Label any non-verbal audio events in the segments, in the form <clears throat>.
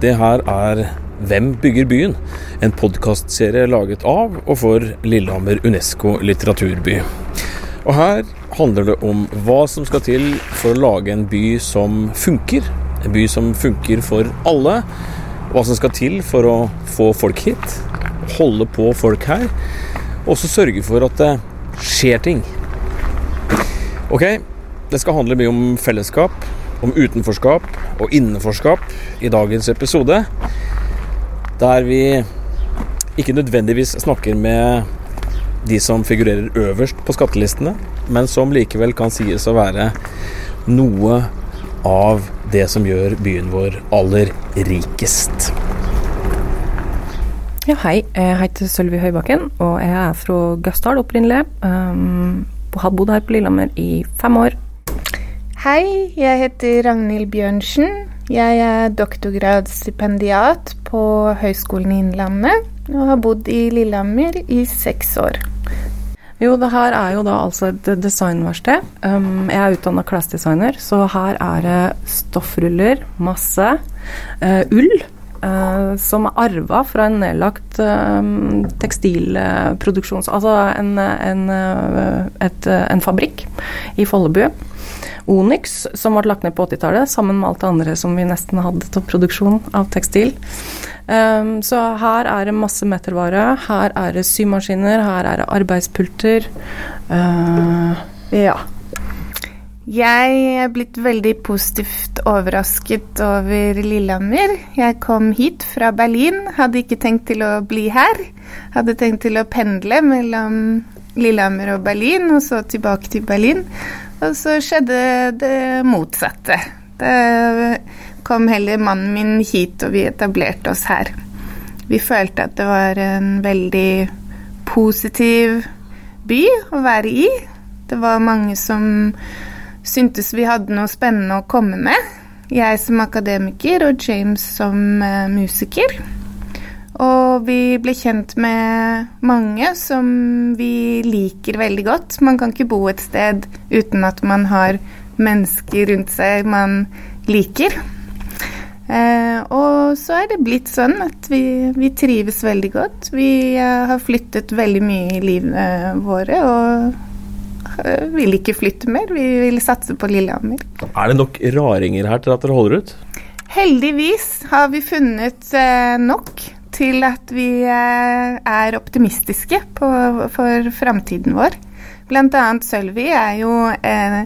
Det her er Hvem bygger byen? En podkastserie laget av og for Lillehammer Unesco litteraturby. Og her handler det om hva som skal til for å lage en by som funker. En by som funker for alle. Hva som skal til for å få folk hit. Holde på folk her. Og også sørge for at det skjer ting. Ok, det skal handle mye om fellesskap, om utenforskap og innenforskap i dagens episode. Der vi ikke nødvendigvis snakker med de som figurerer øverst på skattelistene, men som likevel kan sies å være noe av det som gjør byen vår aller rikest. Ja, hei. Jeg heter Sølvi Høybakken, og jeg er fra Gausdal opprinnelig. Um, har bodd her på Lillehammer i fem år. Hei, jeg heter Ragnhild Bjørnsen. Jeg er doktorgradsstipendiat på Høgskolen i Innlandet og har bodd i Lillehammer i seks år. Jo, det her er jo da altså et designverksted. Um, jeg er utdanna klesdesigner, så her er det stoffruller, masse, uh, ull. Uh, som er arva fra en nedlagt uh, tekstilproduksjons... Altså en, en, uh, et, en fabrikk i Follebu. Onyx, som ble lagt ned på 80-tallet, sammen med alt det andre som vi nesten hadde til produksjon av tekstil. Um, så her er det masse metervare. Her er det symaskiner, her er det arbeidspulter. Uh, ja. Jeg er blitt veldig positivt overrasket over Lillehammer. Jeg kom hit fra Berlin, hadde ikke tenkt til å bli her. Hadde tenkt til å pendle mellom Lillehammer og Berlin, og så tilbake til Berlin. Og så skjedde det motsatte. Det kom heller mannen min hit, og vi etablerte oss her. Vi følte at det var en veldig positiv by å være i. Det var mange som syntes vi hadde noe spennende å komme med. Jeg som akademiker og James som uh, musiker. Og vi ble kjent med mange som vi liker veldig godt. Man kan ikke bo et sted uten at man har mennesker rundt seg man liker. Eh, og så er det blitt sånn at vi, vi trives veldig godt. Vi eh, har flyttet veldig mye i livene våre og eh, vil ikke flytte mer. Vi vil satse på Lillehammer. Er det nok raringer her til at dere holder ut? Heldigvis har vi funnet eh, nok til at vi eh, er optimistiske på, for framtiden vår. Blant annet Sølvi er jo eh,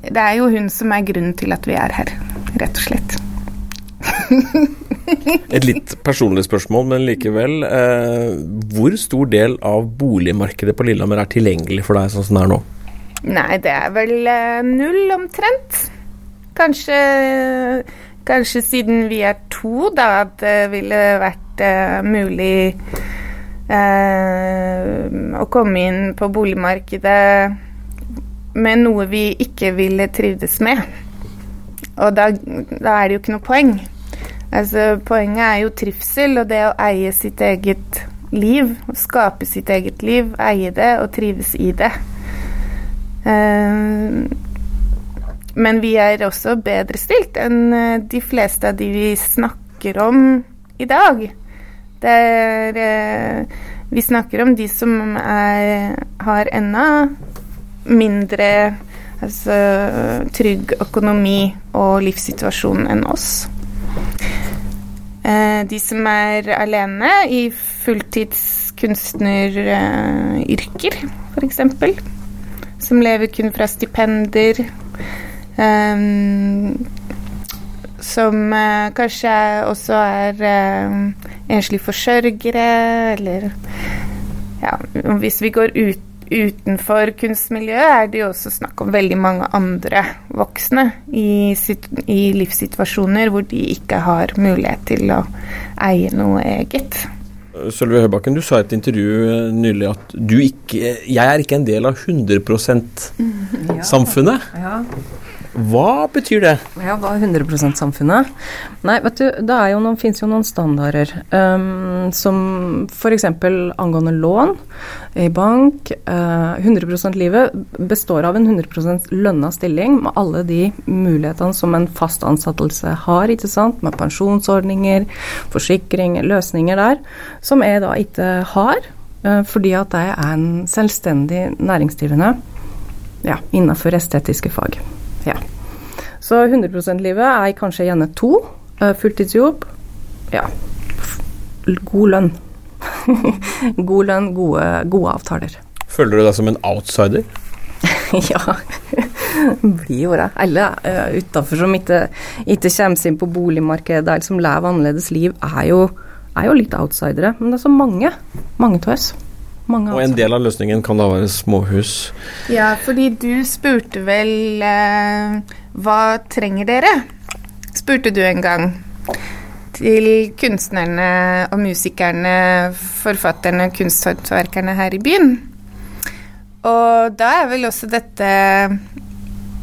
Det er jo hun som er grunnen til at vi er her, rett og slett. <laughs> Et litt personlig spørsmål, men likevel. Eh, hvor stor del av boligmarkedet på Lillehammer er tilgjengelig for deg sånn som det er nå? Nei, det er vel eh, null omtrent. Kanskje, kanskje siden vi er to, da, at det ville vært uh, mulig å komme inn på boligmarkedet med noe vi ikke ville trivdes med. Og da, da er det jo ikke noe poeng. Altså, poenget er jo trivsel og det å eie sitt eget liv. Skape sitt eget liv, eie det og trives i det. Uh, men vi er også bedre stilt enn de fleste av de vi snakker om i dag. Er eh, Vi snakker om de som er, har enda mindre altså, trygg økonomi og livssituasjon enn oss. Eh, de som er alene i fulltidskunstneryrker, eh, f.eks. Som lever kun fra stipender. Um, som kanskje også er uh, enslige forsørgere, eller ja, Hvis vi går ut, utenfor kunstmiljøet, er det jo også snakk om veldig mange andre voksne i, i livssituasjoner hvor de ikke har mulighet til å eie noe eget. Sølve Høybakken, du sa i et intervju nylig at du ikke Jeg er ikke en del av 100 %-samfunnet. ja. ja. Hva betyr det? Ja, hva er 100 samfunnet? Nei, vet du, det er jo noen, finnes jo noen standarder. Um, som f.eks. angående lån i bank. Uh, 100 livet består av en 100% lønna stilling med alle de mulighetene som en fast ansettelse har, ikke sant. Med pensjonsordninger, forsikring, løsninger der. Som jeg da ikke har, uh, fordi at jeg er en selvstendig næringsdrivende ja, innenfor estetiske fag. Ja. Så 100 %-livet er kanskje gjerne to. Uh, fulltidsjobb. Ja. God lønn. <laughs> God lønn, gode, gode avtaler. Føler du deg som en outsider? <laughs> ja, blir jo det. Alle uh, utafor som ikke, ikke kommer seg inn på boligmarkedet, eller som lever annerledes liv, er jo, er jo litt outsidere. Men det er så mange. Mange av oss. Mange og en del av løsningen kan da være småhus. Ja, fordi du spurte vel eh, hva trenger dere? Spurte du en gang. Til kunstnerne og musikerne, forfatterne, kunsthåndverkerne her i byen. Og da er vel også dette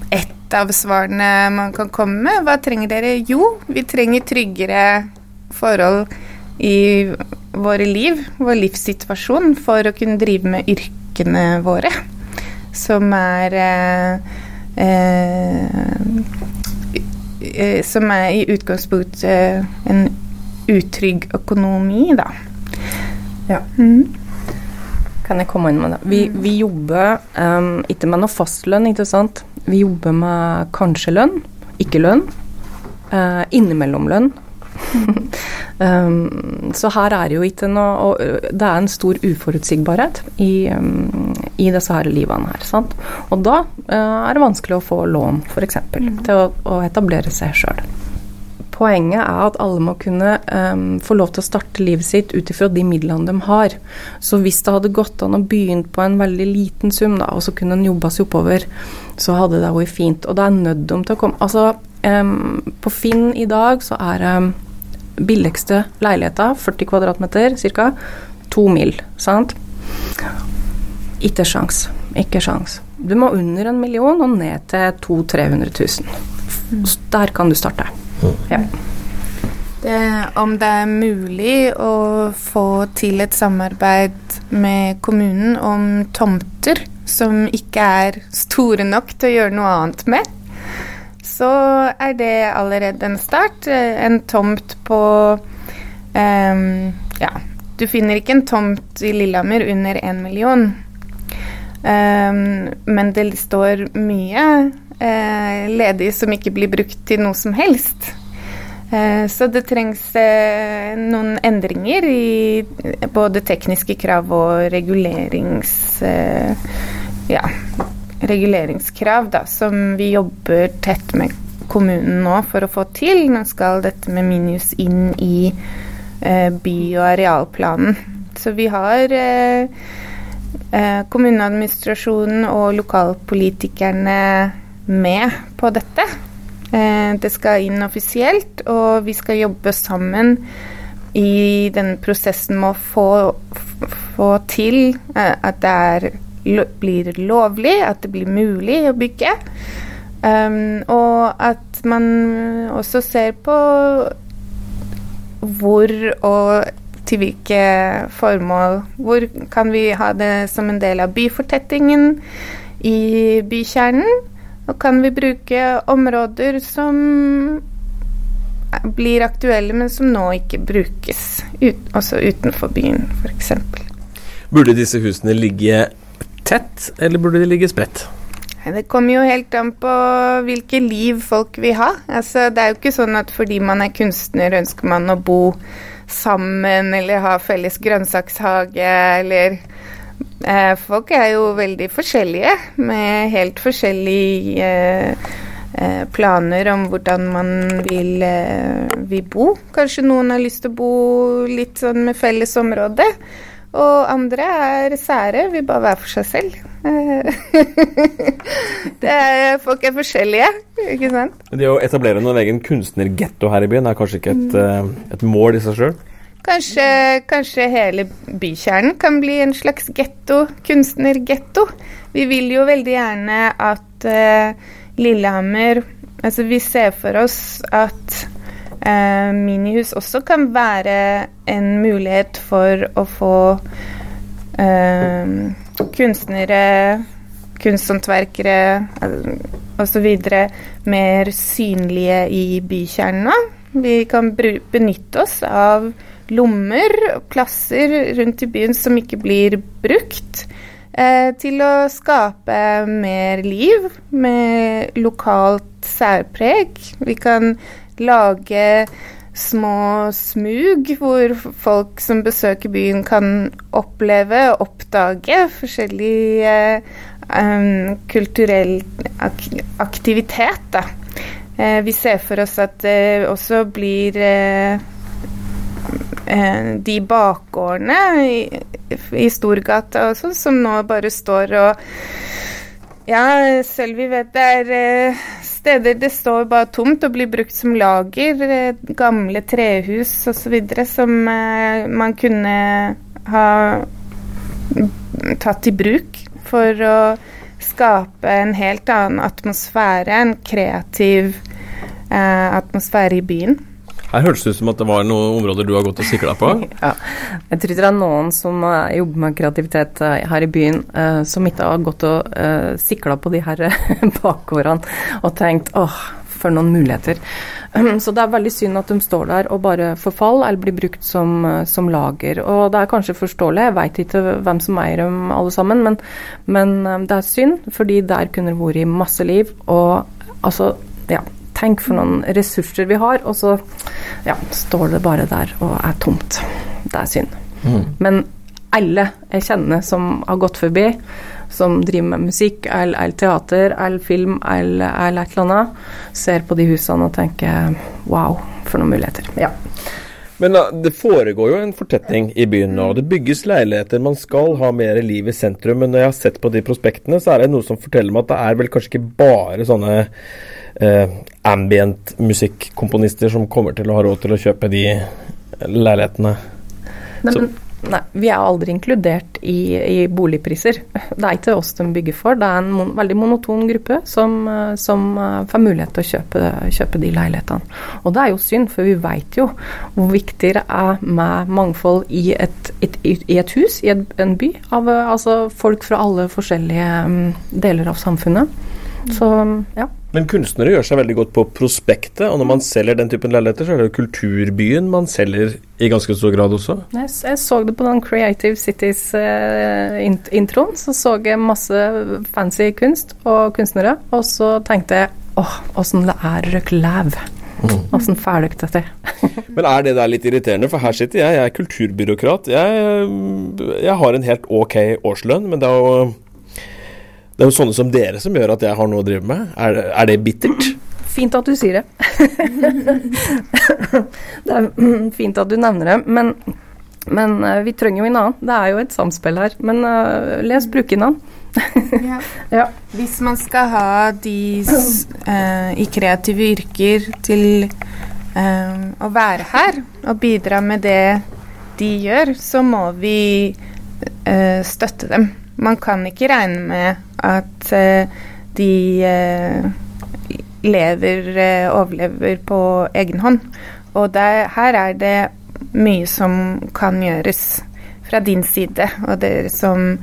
ett av svarene man kan komme med. Hva trenger dere? Jo, vi trenger tryggere forhold i våre liv, vår livssituasjon, for å kunne drive med yrkene våre. Som er eh, eh, Som er i utgangspunktet en utrygg økonomi, da. Ja. Mm. Kan jeg komme inn med det? Vi, mm. vi jobber um, ikke med noe fastlønn, ikke sant. Vi jobber med kanskje lønn, ikke lønn. Uh, innimellom lønn <laughs> um, så her er det jo ikke noe og Det er en stor uforutsigbarhet i, um, i disse her livene her. Sant? Og da uh, er det vanskelig å få lån, f.eks., mm. til å, å, etablere seg sjøl. Poenget er at alle må kunne um, få lov til å starte livet sitt ut ifra de midlene de har. Så hvis det hadde gått an å begynne på en veldig liten sum, da, og så kunne en jobba seg oppover, så hadde det vært fint. Og det er nødt til å komme Altså, på Finn i dag så er det billigste leiligheta, 40 kvadratmeter ca., to mil. Sant? Ikke sjans. Ikke sjans. Du må under en million og ned til 200 000-300 000. Der kan du starte. Ja. Det, om det er mulig å få til et samarbeid med kommunen om tomter som ikke er store nok til å gjøre noe annet med, så er det allerede en start. En tomt på um, Ja, du finner ikke en tomt i Lillehammer under én million. Um, men det står mye uh, ledig som ikke blir brukt til noe som helst. Uh, så det trengs noen endringer i både tekniske krav og regulerings... ja, reguleringskrav da, som vi jobber tett med kommunen nå for å få til. Nå skal dette med Minius inn i eh, by- og arealplanen. Så vi har eh, eh, kommuneadministrasjonen og lokalpolitikerne med på dette. Eh, det skal inn offisielt, og vi skal jobbe sammen i denne prosessen med å få, få til eh, at det er blir lovlig, at det blir mulig å bygge. Um, og at man også ser på hvor og til hvilke formål. Hvor kan vi ha det som en del av byfortettingen i bykjernen? Og kan vi bruke områder som blir aktuelle, men som nå ikke brukes, ut, også utenfor byen, f.eks. Burde disse husene ligge tett, eller burde de ligge spredt? Det kommer jo helt an på hvilke liv folk vil ha. Altså, det er jo ikke sånn at fordi man er kunstner, ønsker man å bo sammen eller ha felles grønnsakshage eller eh, Folk er jo veldig forskjellige, med helt forskjellige eh, eh, planer om hvordan man vil, eh, vil bo. Kanskje noen har lyst til å bo litt sånn med felles område. Og andre er sære, vil bare være for seg selv. <laughs> er, folk er forskjellige, ikke sant. Det å etablere noen egen kunstnergetto her i byen er kanskje ikke et, mm. et mål i seg sjøl? Kanskje, kanskje hele bykjernen kan bli en slags getto, kunstnergetto. Vi vil jo veldig gjerne at uh, Lillehammer Altså, vi ser for oss at uh, minihus også kan være en mulighet for å få eh, kunstnere, kunsthåndverkere osv. mer synlige i bykjernen. Vi kan benytte oss av lommer og plasser rundt i byen som ikke blir brukt, eh, til å skape mer liv med lokalt særpreg. Vi kan lage små smug hvor folk som besøker byen, kan oppleve og oppdage forskjellig eh, um, kulturell ak aktivitet. Da. Uh, vi ser for oss at det også blir eh, eh, de bakgårdene i, i Storgata også, som nå bare står og Ja, selv vi vet det er eh, steder det står bare tomt og blir brukt som lager. Eh, gamle trehus osv. som eh, man kunne ha tatt i bruk for å skape en helt annen atmosfære, en kreativ eh, atmosfære i byen. Her hørtes det ut som at det var noen områder du har gått og sikla på? <laughs> ja. Jeg tror det er noen som uh, jobber med kreativitet uh, her i byen, uh, som ikke har gått og sikla på de her <laughs> bakgårdene og tenkt åh, for noen muligheter. Um, <clears throat> så det er veldig synd at de står der og bare forfaller eller blir brukt som, som lager. Og det er kanskje forståelig, jeg veit ikke hvem som eier dem alle sammen, men, men det er synd, fordi der kunne det vært masse liv. Og altså, ja Tenk for noen ressurser vi har, og så ja, står det bare der og er tomt. Det er synd. Mm. Men alle jeg kjenner som har gått forbi, som driver med musikk eller, eller teater eller film eller, eller et eller annet, ser på de husene og tenker wow, for noen muligheter. Ja. Men da, det foregår jo en fortetning i byen nå. Det bygges leiligheter. Man skal ha mer liv i sentrum. Men når jeg har sett på de prospektene, så er det noe som forteller meg at det er vel kanskje ikke bare sånne eh, ambient musikkomponister som kommer til å ha råd til å kjøpe de leilighetene. Men, nei, vi er aldri inkludert i, i, boligpriser. Det er ikke oss de bygger for. Det er en mon veldig monoton gruppe som, som, får mulighet til å kjøpe, kjøpe, de leilighetene. Og det er jo synd, for vi vet jo hvor viktig det er med mangfold i et, et, i et hus, i en by. Av altså folk fra alle forskjellige um, deler av samfunnet. Så ja. Men kunstnere gjør seg veldig godt på prospektet, og når man selger den typen leiligheter, så er det jo kulturbyen man selger i ganske stor grad også? Jeg, jeg så det på den Creative Cities-introen. Uh, så så jeg masse fancy kunst og kunstnere, og så tenkte jeg åh, åssen det er røk læv. Åssen mm. får dere det <laughs> Men er det der litt irriterende? For her sitter jeg, jeg er kulturbyråkrat. Jeg, jeg har en helt ok årslønn, men det er jo det er jo sånne som dere som gjør at jeg har noe å drive med. Er, er det bittert? Fint at du sier det. <laughs> det er fint at du nevner det. Men, men uh, vi trenger jo en annen. Det er jo et samspill her. Men uh, les brukernavn. ja. <laughs> ja. Hvis man skal ha de uh, i kreative yrker til å være her og bidra med det de gjør, så må vi støtte dem. Man kan ikke regne med at eh, de eh, lever, eh, overlever på egen hånd. Og der, her er det mye som kan gjøres fra din side, og dere som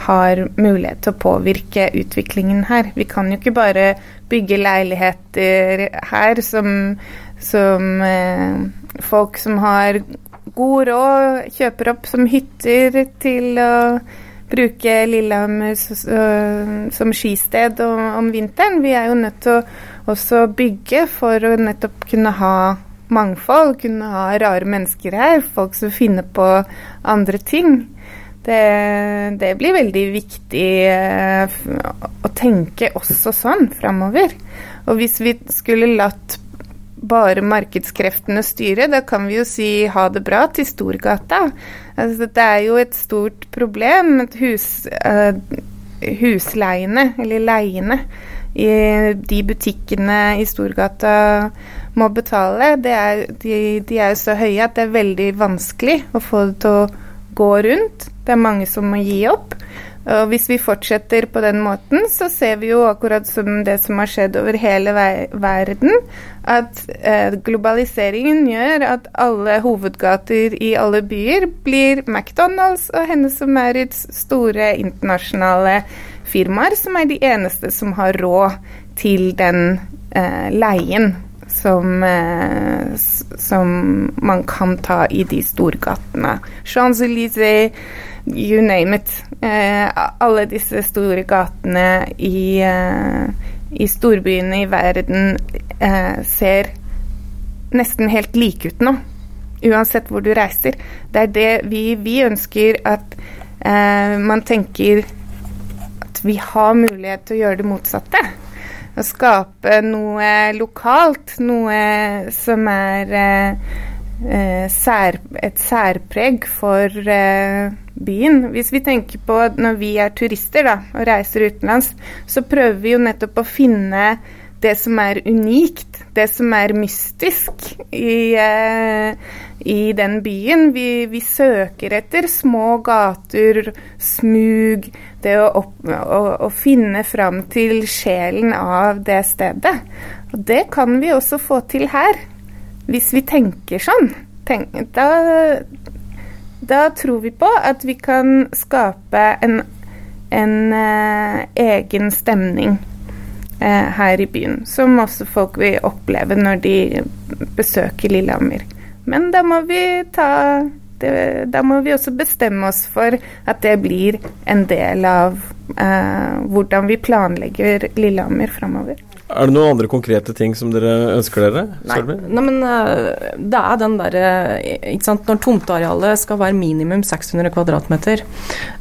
har mulighet til å påvirke utviklingen her. Vi kan jo ikke bare bygge leiligheter her som, som eh, folk som har god råd, kjøper opp som hytter til å bruke Lillehammer som skisted om vinteren. Vi er jo nødt til å også bygge for å nettopp kunne ha mangfold, kunne ha rare mennesker her, folk som finner på andre ting. Det, det blir veldig viktig eh, å tenke også sånn framover. Og hvis vi skulle latt bare markedskreftene styre, da kan vi jo si ha det bra til Storgata. Altså, det er jo et stort problem. Hus, uh, husleiene, eller leiene, i de butikkene i Storgata må betale, er, de, de, er jo så høye at det er veldig vanskelig å få det til å gå rundt. Det er mange som må gi opp. Og hvis vi fortsetter på den måten, så ser vi jo akkurat som det som har skjedd over hele verden, at eh, globaliseringen gjør at alle hovedgater i alle byer blir McDonald's og Hennes og Maurits store internasjonale firmaer, som er de eneste som har råd til den eh, leien som, eh, som man kan ta i de storgatene. Champs-Élysées, you name it. Eh, alle disse store gatene i, eh, i storbyene i verden eh, ser nesten helt like ut nå. Uansett hvor du reiser. Det er det vi, vi ønsker at man tenker at vi har mulighet til å gjøre det motsatte å skape noe lokalt, noe som er et særpreg for eh, byen. Hvis vi tenker på når vi er turister da, og reiser utenlands, så prøver vi jo nettopp å finne det som er unikt, det som er mystisk i, eh, i den byen. Vi, vi, søker etter små gater, smug, det å, opp, å, å, finne fram til sjelen av det stedet. Og det kan vi også få til her, hvis vi tenker sånn. Tenk, da, da, tror vi på at vi kan skape en, en uh, egen stemning uh, her i byen, som også folk vil oppleve når de besøker Lillehammer. Men da må vi ta det, da må vi også bestemme oss for at det blir en del av eh, hvordan vi planlegger Lillehammer framover. Er det noen andre konkrete ting som dere ønsker dere? Nei, Nei men uh, det er den derre Ikke sant, når tomtearealet skal være minimum 600 kvadratmeter,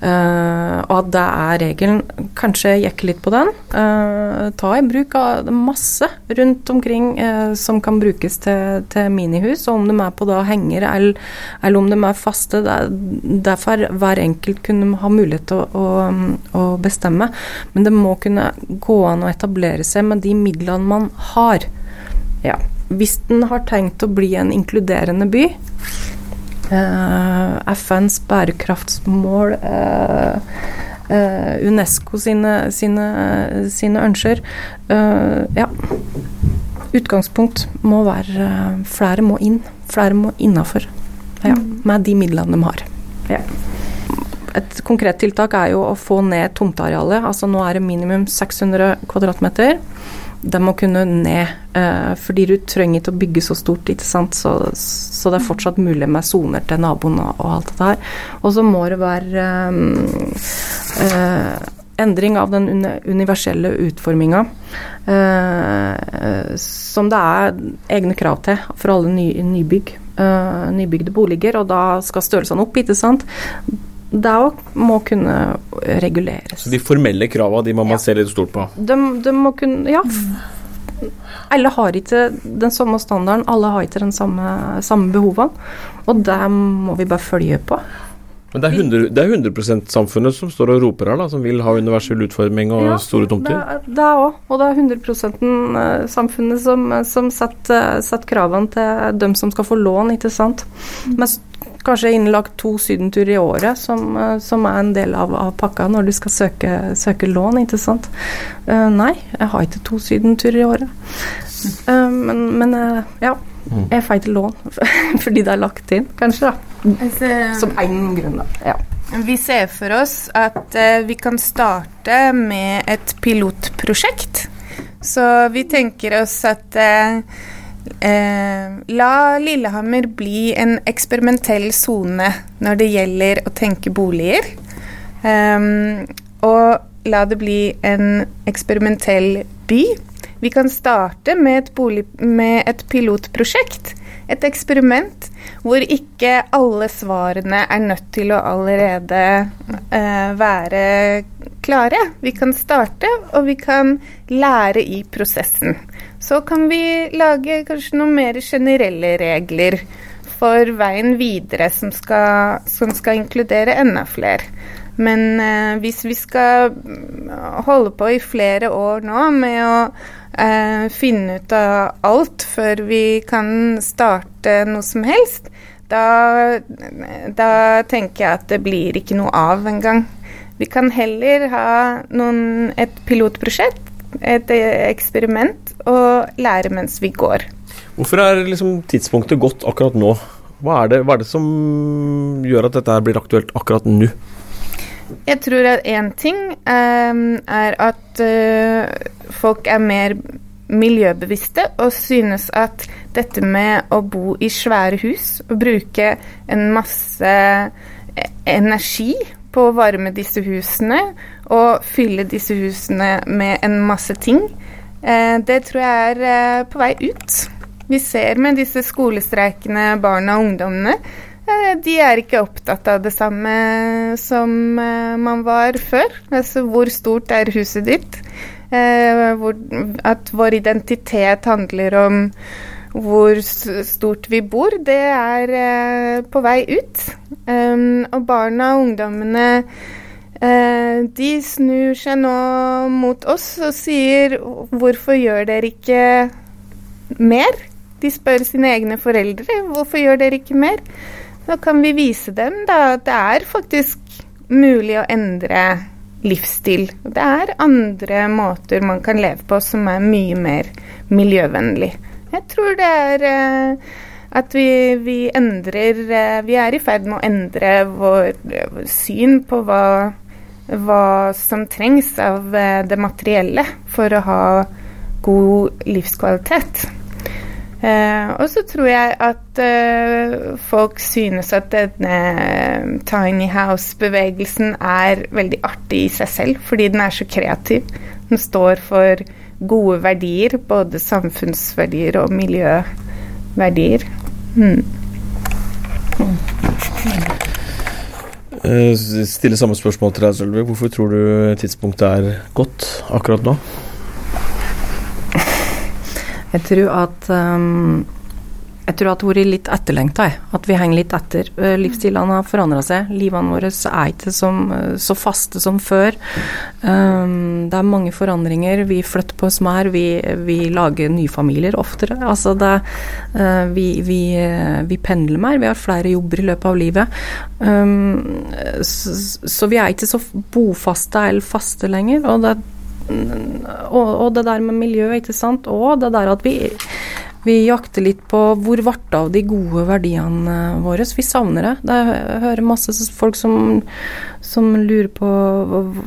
uh, og at det er regelen, kanskje jekke litt på den. Uh, ta i bruk av masse rundt omkring som kan brukes til, til, minihus, og om de er på da henger eller, eller om de er faste. Derfor hver enkelt kunne ha mulighet til å, å, å bestemme, men det må kunne gå an å etablere seg med de midlene man har. Ja. Hvis den har tenkt å bli en inkluderende by eh, FNs bærekraftsmål eh, eh, Unesco sine, sine, sine ønsker Ja. Utgangspunkt må være Flere må inn. Flere må innafor. Ja, med de midlene de har. Ja. Et konkret tiltak er jo å få ned tomtearealet. Altså nå er det minimum 600 kvadratmeter det må kunne ned. Eh, fordi du trenger ikke å bygge så stort, ikke sant. Så, så det er fortsatt mulig med soner til naboen og, og, alt dette her. Og så må det være eh, endring av den universelle utforminga. Eh, som det er egne krav til for alle ny, nybygg. Eh, nybygde boliger, og da skal størrelsene opp, ikke sant det òg må kunne reguleres. Så de formelle kravene de må man ja. se litt stort på? De, de, må kunne Ja. Alle har ikke den samme standarden, alle har ikke den samme, samme behovene. Og det må vi bare følge på. Men det er 100, det er 100 samfunnet som står og roper her, da, som vil ha universell utforming og ja, store tomter? Det er òg, og det er 100 %-samfunnet som, som setter, setter, kravene til dem som skal få lån, ikke sant. Mens kanskje innlagt to sydenturer i året, som, eh, som, er en del av, av, pakka når du skal søke, søke lån, ikke sant. Uh, nei, jeg har ikke to sydenturer i året. Uh, men, men uh, ja. Mm. Jeg får ikke lån <laughs> fordi det er lagt inn, kanskje, da. Som én grunn, da. Ja. Vi ser for oss at vi kan starte med et pilotprosjekt. Så vi tenker oss at Eh, la Lillehammer bli en eksperimentell sone når det gjelder å tenke boliger. Um, og la det bli en eksperimentell by. Vi kan starte med et, bolig, med et pilotprosjekt, et eksperiment, hvor ikke alle svarene er nødt til å allerede uh, være klare. Vi kan starte, og vi kan lære i prosessen. Så kan vi lage kanskje noen mer generelle regler for veien videre som skal, som skal inkludere enda flere. Men eh, hvis vi skal mm, holde på i flere år nå med å eh, finne ut av alt før vi kan starte noe som helst, da, da tenker jeg at det blir ikke noe av engang. Vi kan heller ha noen, et pilotprosjekt, et eksperiment, og lære mens vi går. Hvorfor er liksom tidspunktet godt akkurat nå? Hva er, det, hva er det som gjør at dette blir aktuelt akkurat nå? Jeg tror at én ting um, er at uh, folk er mer miljøbevisste og synes at dette med å bo i svære hus og bruke en masse eh, energi på å varme disse husene og fylle disse husene med en masse ting, uh, det tror jeg er uh, på vei ut. Vi ser med disse skolestreikende barna og ungdommene de er ikke opptatt av det samme som man var før. Altså hvor stort er huset ditt? Eh, at vår identitet handler om hvor stort vi bor, det er eh, på vei ut. Og barna og ungdommene eh, de snur seg nå mot oss og sier 'hvorfor gjør dere ikke mer?' De spør sine egne foreldre 'hvorfor gjør dere ikke mer?' Da kan vi vise dem da, at det er faktisk mulig å endre livsstil. Det er andre måter man kan leve på som er mye mer miljøvennlig. Jeg tror det er eh, at vi, vi endrer eh, Vi er i ferd med å endre vår, vår syn på hva, hva, som trengs av uh, det materielle for å ha god livskvalitet. Uh, og så tror jeg at eh, folk synes at denne tiny house-bevegelsen er veldig artig i seg selv, fordi den er så kreativ. Den står for gode verdier, både samfunnsverdier og miljøverdier. Mm. Uh, stille samme spørsmål til deg, Sølvi. Hvorfor tror du tidspunktet er godt akkurat nå? Jeg tror at um, jeg tror at det har vært litt etterlengta, at vi henger litt etter. Eh, livsstilene har forandra seg. Livene våre er ikke som, eh, så faste som før. Um, det er mange forandringer. Vi flytter på oss mer, vi, vi lager nye familier oftere. Altså det, uh, vi, vi, vi, pendler mer, vi har flere jobber i løpet av livet. Um, så, så, vi er ikke så bofaste eller faste lenger. og det og, og, det der med miljø, ikke sant. Og det der at vi, vi jakter litt på hvor ble av de gode verdiene våre. Vi savner det. Jeg hører masse folk som, som lurer på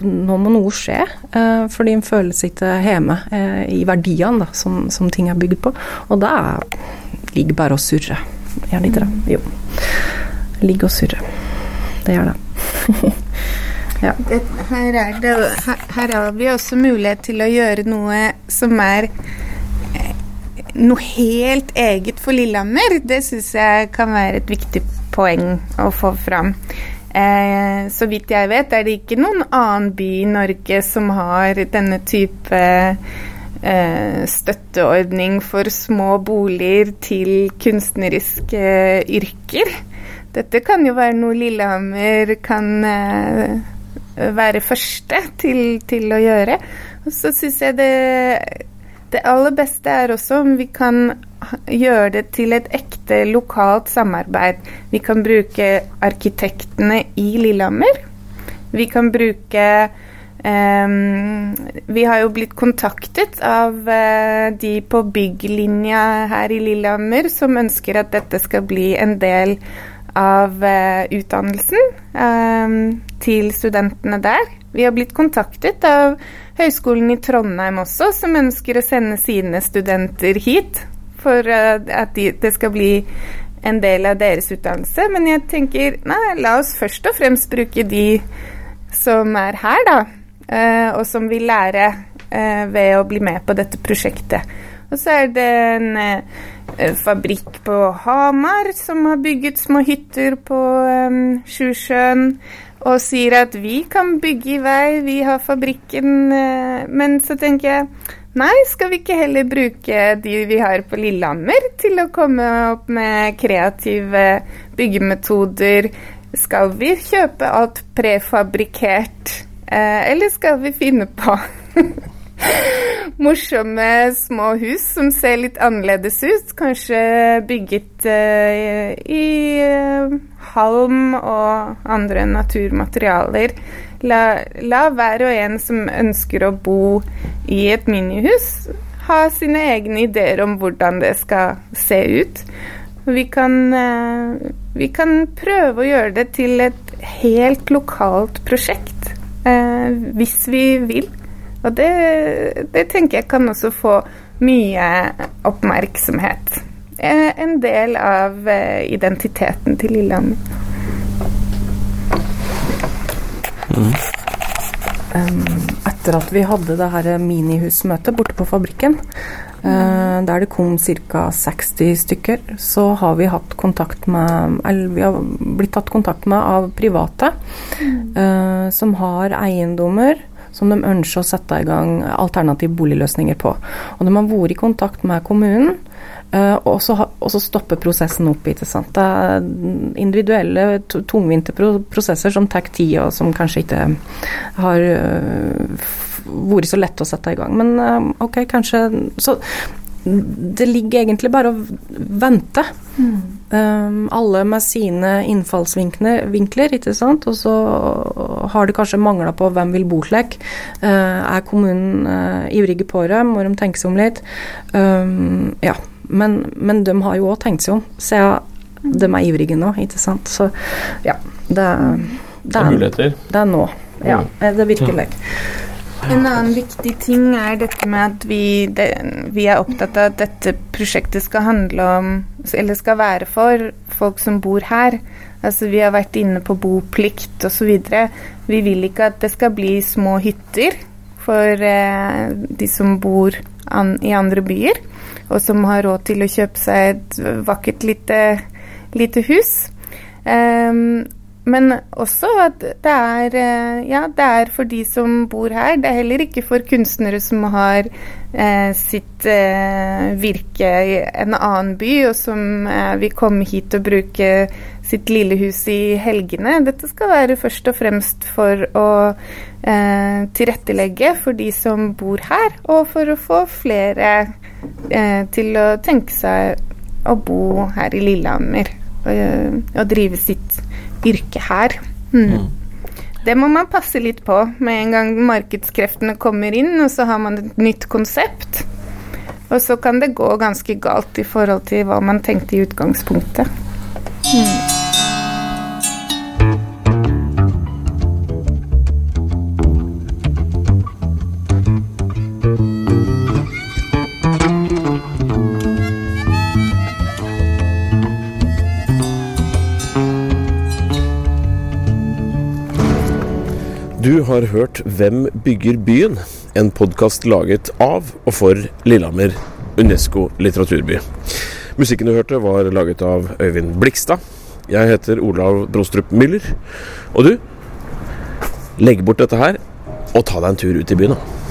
Nå må noe skje. Eh, fordi en føler seg ikke hjemme eh, i verdiene da, som, som, ting er bygd på. Og det ligger bare og surrer. Gjør det ikke det? Jo. Ligger og surrer. Det gjør det. <laughs> Ja. Det, her, det, her, her, har vi også mulighet til å gjøre noe som er eh, noe helt eget for Lillehammer. Det syns jeg kan være et viktig poeng å få fram. Eh, så vidt jeg vet, er det ikke noen annen by i Norge som har denne type eh, støtteordning for små boliger til kunstneriske yrker. Dette kan jo være noe Lillehammer kan eh, være første til, til å gjøre. Og så syns jeg det, det aller beste er også om vi kan gjøre det til et ekte lokalt samarbeid. Vi kan bruke arkitektene i Lillehammer. Vi kan bruke um, Vi har jo blitt kontaktet av uh, de på bygglinja her i Lillehammer som ønsker at dette skal bli en del uh, utdannelsen um, til studentene der. Vi har blitt kontaktet av Høgskolen i Trondheim også, som ønsker å sende sine studenter hit for uh, at de, det skal bli en del av deres utdannelse. Men jeg tenker nei, la oss først og fremst bruke de som er her, da. Uh, og som vil lære ved å bli med på dette prosjektet. Og så er det en eh, fabrikk på Hamar som har bygget små hytter på um, Sjusjøen. Og sier at vi kan bygge i vei, vi har fabrikken. Uh, men så tenker jeg nei, skal vi ikke heller bruke de vi har på Lillehammer til å komme opp med kreative byggemetoder? Skal vi kjøpe alt prefabrikkert, eh, eller skal vi finne på <laughs> morsomme små hus som ser litt annerledes ut? Kanskje bygget uh, i uh, halm og andre naturmaterialer. La, la hver og en som ønsker å bo i et minihus, ha sine egne ideer om hvordan det skal se ut. Vi kan, uh, vi kan prøve å gjøre det til et helt lokalt prosjekt, hvis vi vil. Og det, det tenker jeg kan også få mye oppmerksomhet. Eh, en del av identiteten til Lillehammer. Mm. Etter at vi hadde det her minihusmøtet borte på fabrikken, Mm. der det kom ca. 60 stykker, så har vi hatt kontakt med Eller vi har blitt tatt kontakt med av private uh, som har eiendommer som de ønsker å sette i gang alternative boligløsninger på. Og de har vært i kontakt med kommunen Uh, og, så, stopper prosessen opp. Det er individuelle, tungvinte prosesser som tar tid, og som kanskje ikke har uh, vært så lett å sette i gang. Men uh, ok, kanskje Så det ligger egentlig bare å vente. Mm. Um, alle med sine innfallsvinkler, ikke sant. Og så har det kanskje mangla på hvem vil bo slik. er kommunen ivrige på det? Må de tenke seg om litt? Um, ja. Men, men de har jo òg tenkt seg om, siden de er ivrige nå, ikke sant. Så ja, det, det, er, muligheter. Det er nå. Ja, det virker virkelig. En annen viktig ting er dette med at vi, det, vi, er opptatt av at dette prosjektet skal handle om, eller skal være for, folk som bor her. Altså Vi har vært inne på boplikt osv. Vi vil ikke at det skal bli små hytter for eh, de som bor an, i andre byer og som har råd til å kjøpe seg et vakkert lite, lite hus. Um, men også at det er, eh, ja, det er for de som bor her. Det er heller ikke for kunstnere som har eh, sitt eh, virke i en annen by, og som eh, vil komme hit og bruke sitt lille hus i helgene. Dette skal være først og fremst for å eh, tilrettelegge for de som bor her, og for å få flere eh, til å tenke seg å bo her i Lillehammer og, og drive sitt yrke her. Mm. Mm. Det må man passe litt på med en gang markedskreftene kommer inn, og så har man et nytt konsept. Og så kan det gå ganske galt i forhold til hva man tenkte i utgangspunktet. Mm. Har hørt Hvem bygger byen? En podkast laget av og for Lillehammer Unesco litteraturby. Musikken du hørte, var laget av Øyvind Blikstad. Jeg heter Olav Brostrup Müller. Og du, legg bort dette her, og ta deg en tur ut i byen. da.